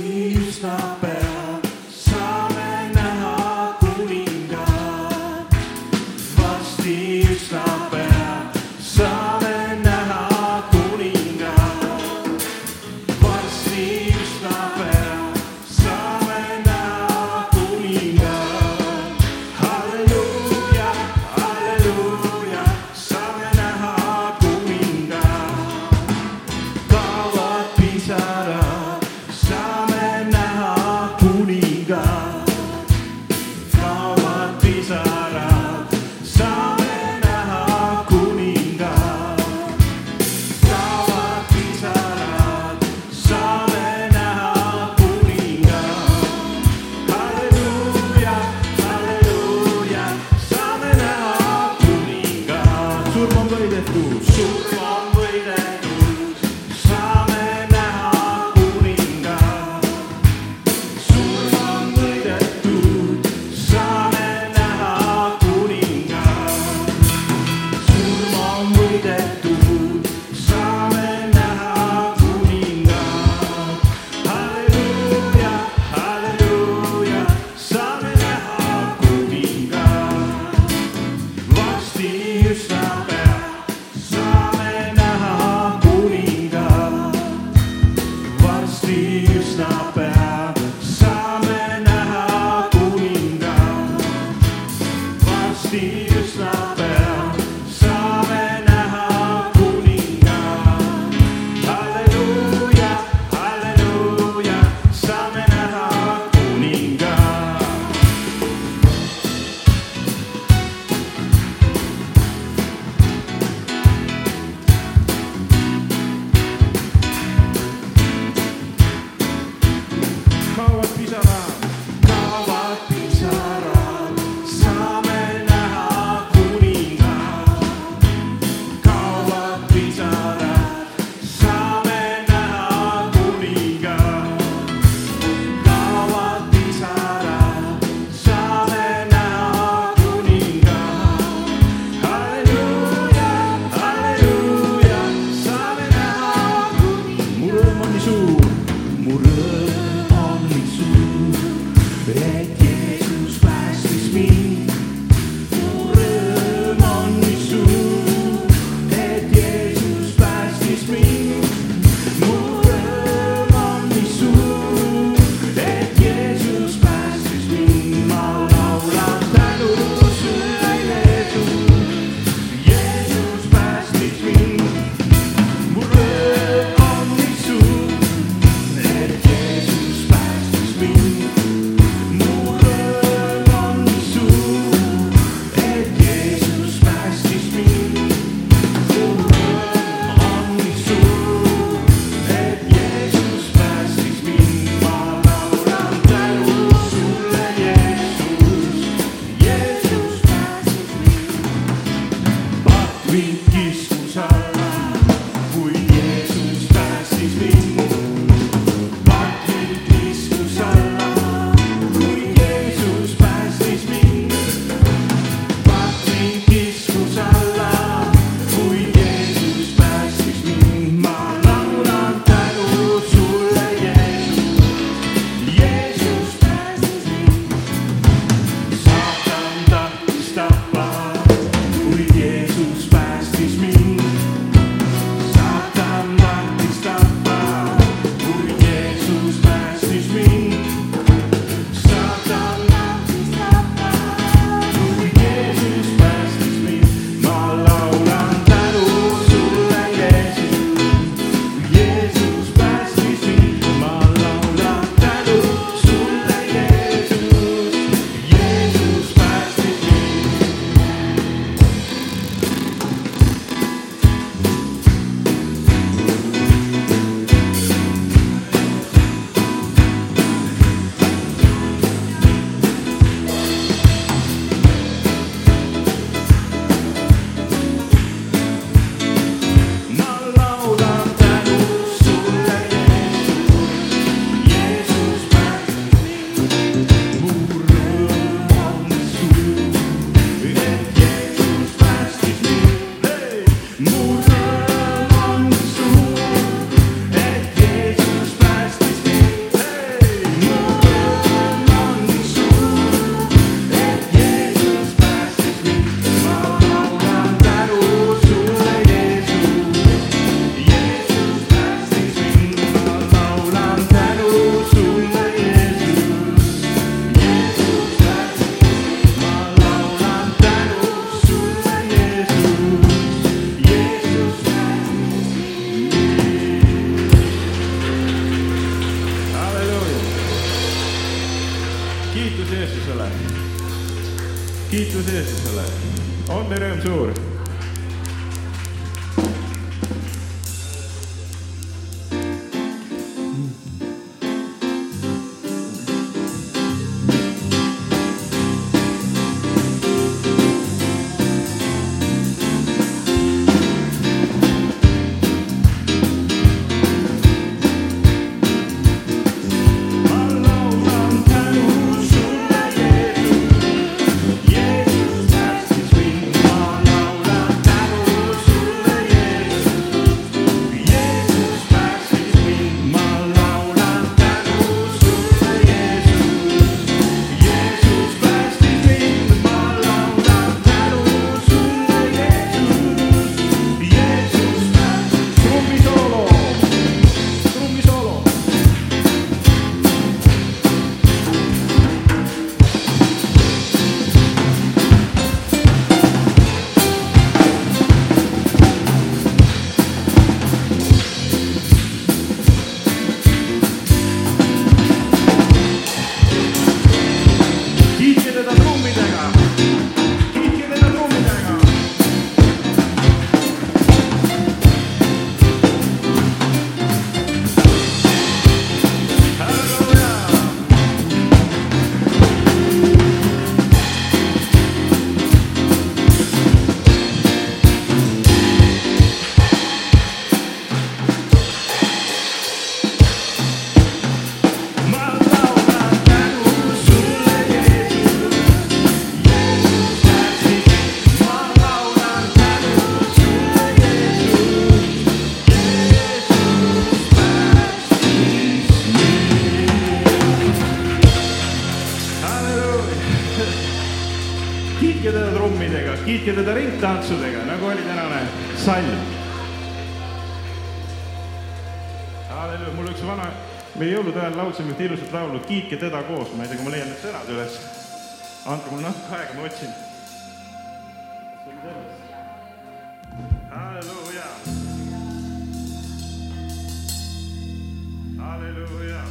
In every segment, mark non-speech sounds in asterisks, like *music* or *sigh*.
please stop. see the sun. kiitus Jeesusele, on rõõm suur? salm. halleluuja, mul üks vana, me jõulude ajal laulsime ühte ilusat laulu Kiitke teda koos, ma ei tea, kui ma leian need sõnad üles. andke mulle natuke aega, ma otsin. halleluuja. halleluuja.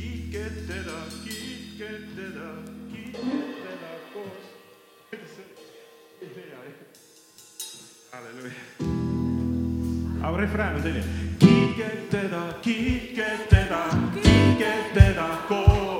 kiitke teda, kiitke teda, kiitke teda koos. kuidas see? ei tea jah aga refrään on selline. kiitke teda, kiitke teda, kiitke teda koos.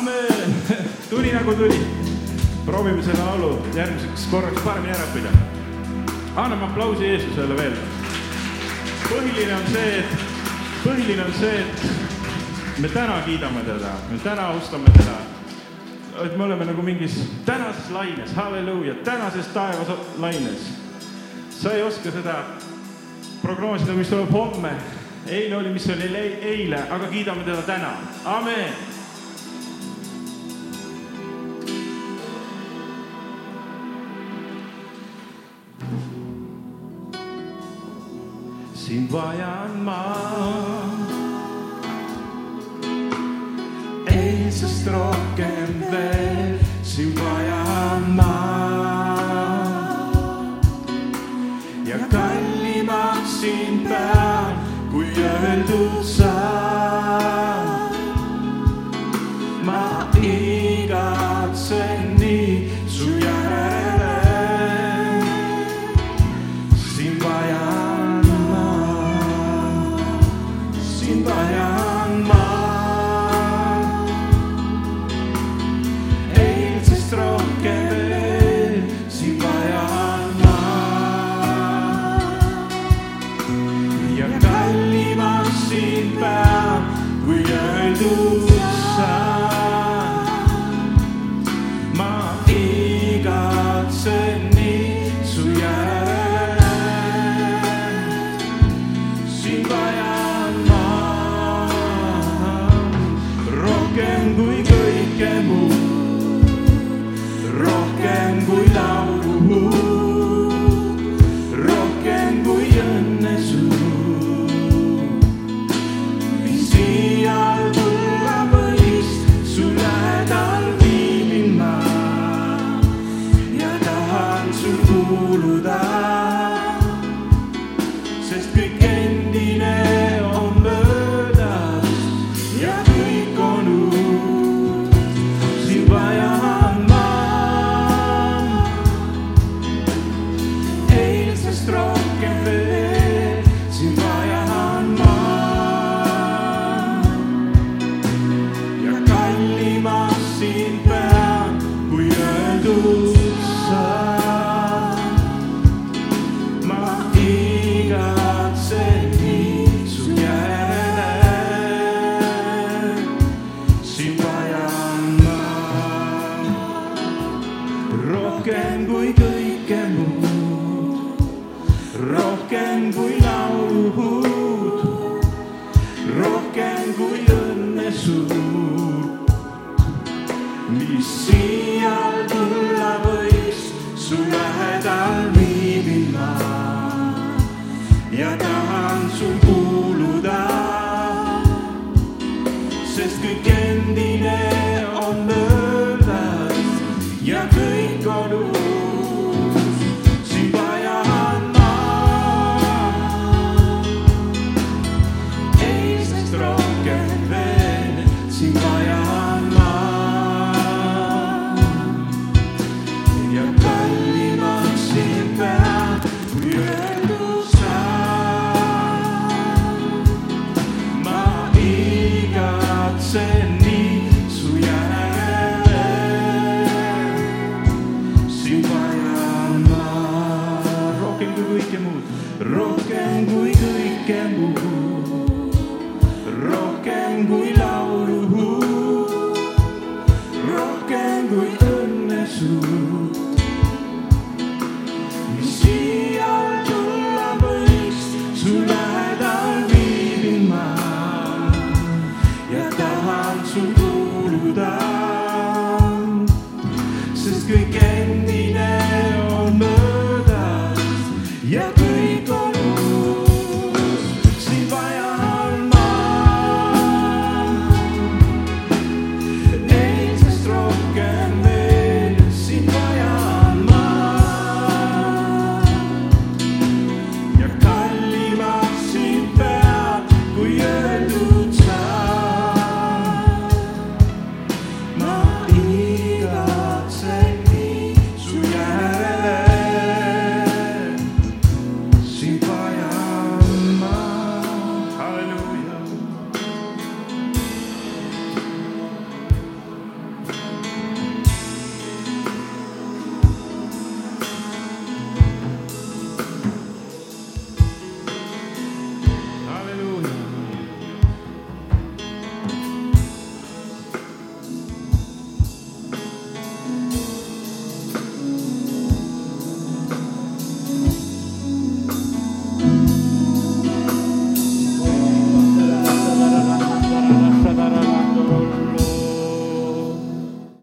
aamen. *laughs* tuli nagu tuli. proovime selle laulu järgmiseks korraks paremini ära õppida. anname aplausi Jeesusele veel. põhiline on see, et, põhiline on see, et me täna kiidame teda, me täna austame teda. et me oleme nagu mingis tänases laines, halleluuja, tänases taevas laines. sa ei oska seda prognoosida, mis tuleb homme eile oli, mis oli eile, aga kiidame teda täna, amen sembahyang maa. Ei så strokee. Ujgoj kemu cạn cuối cây kõike muud, rohkem kui kõike muud, rohkem kui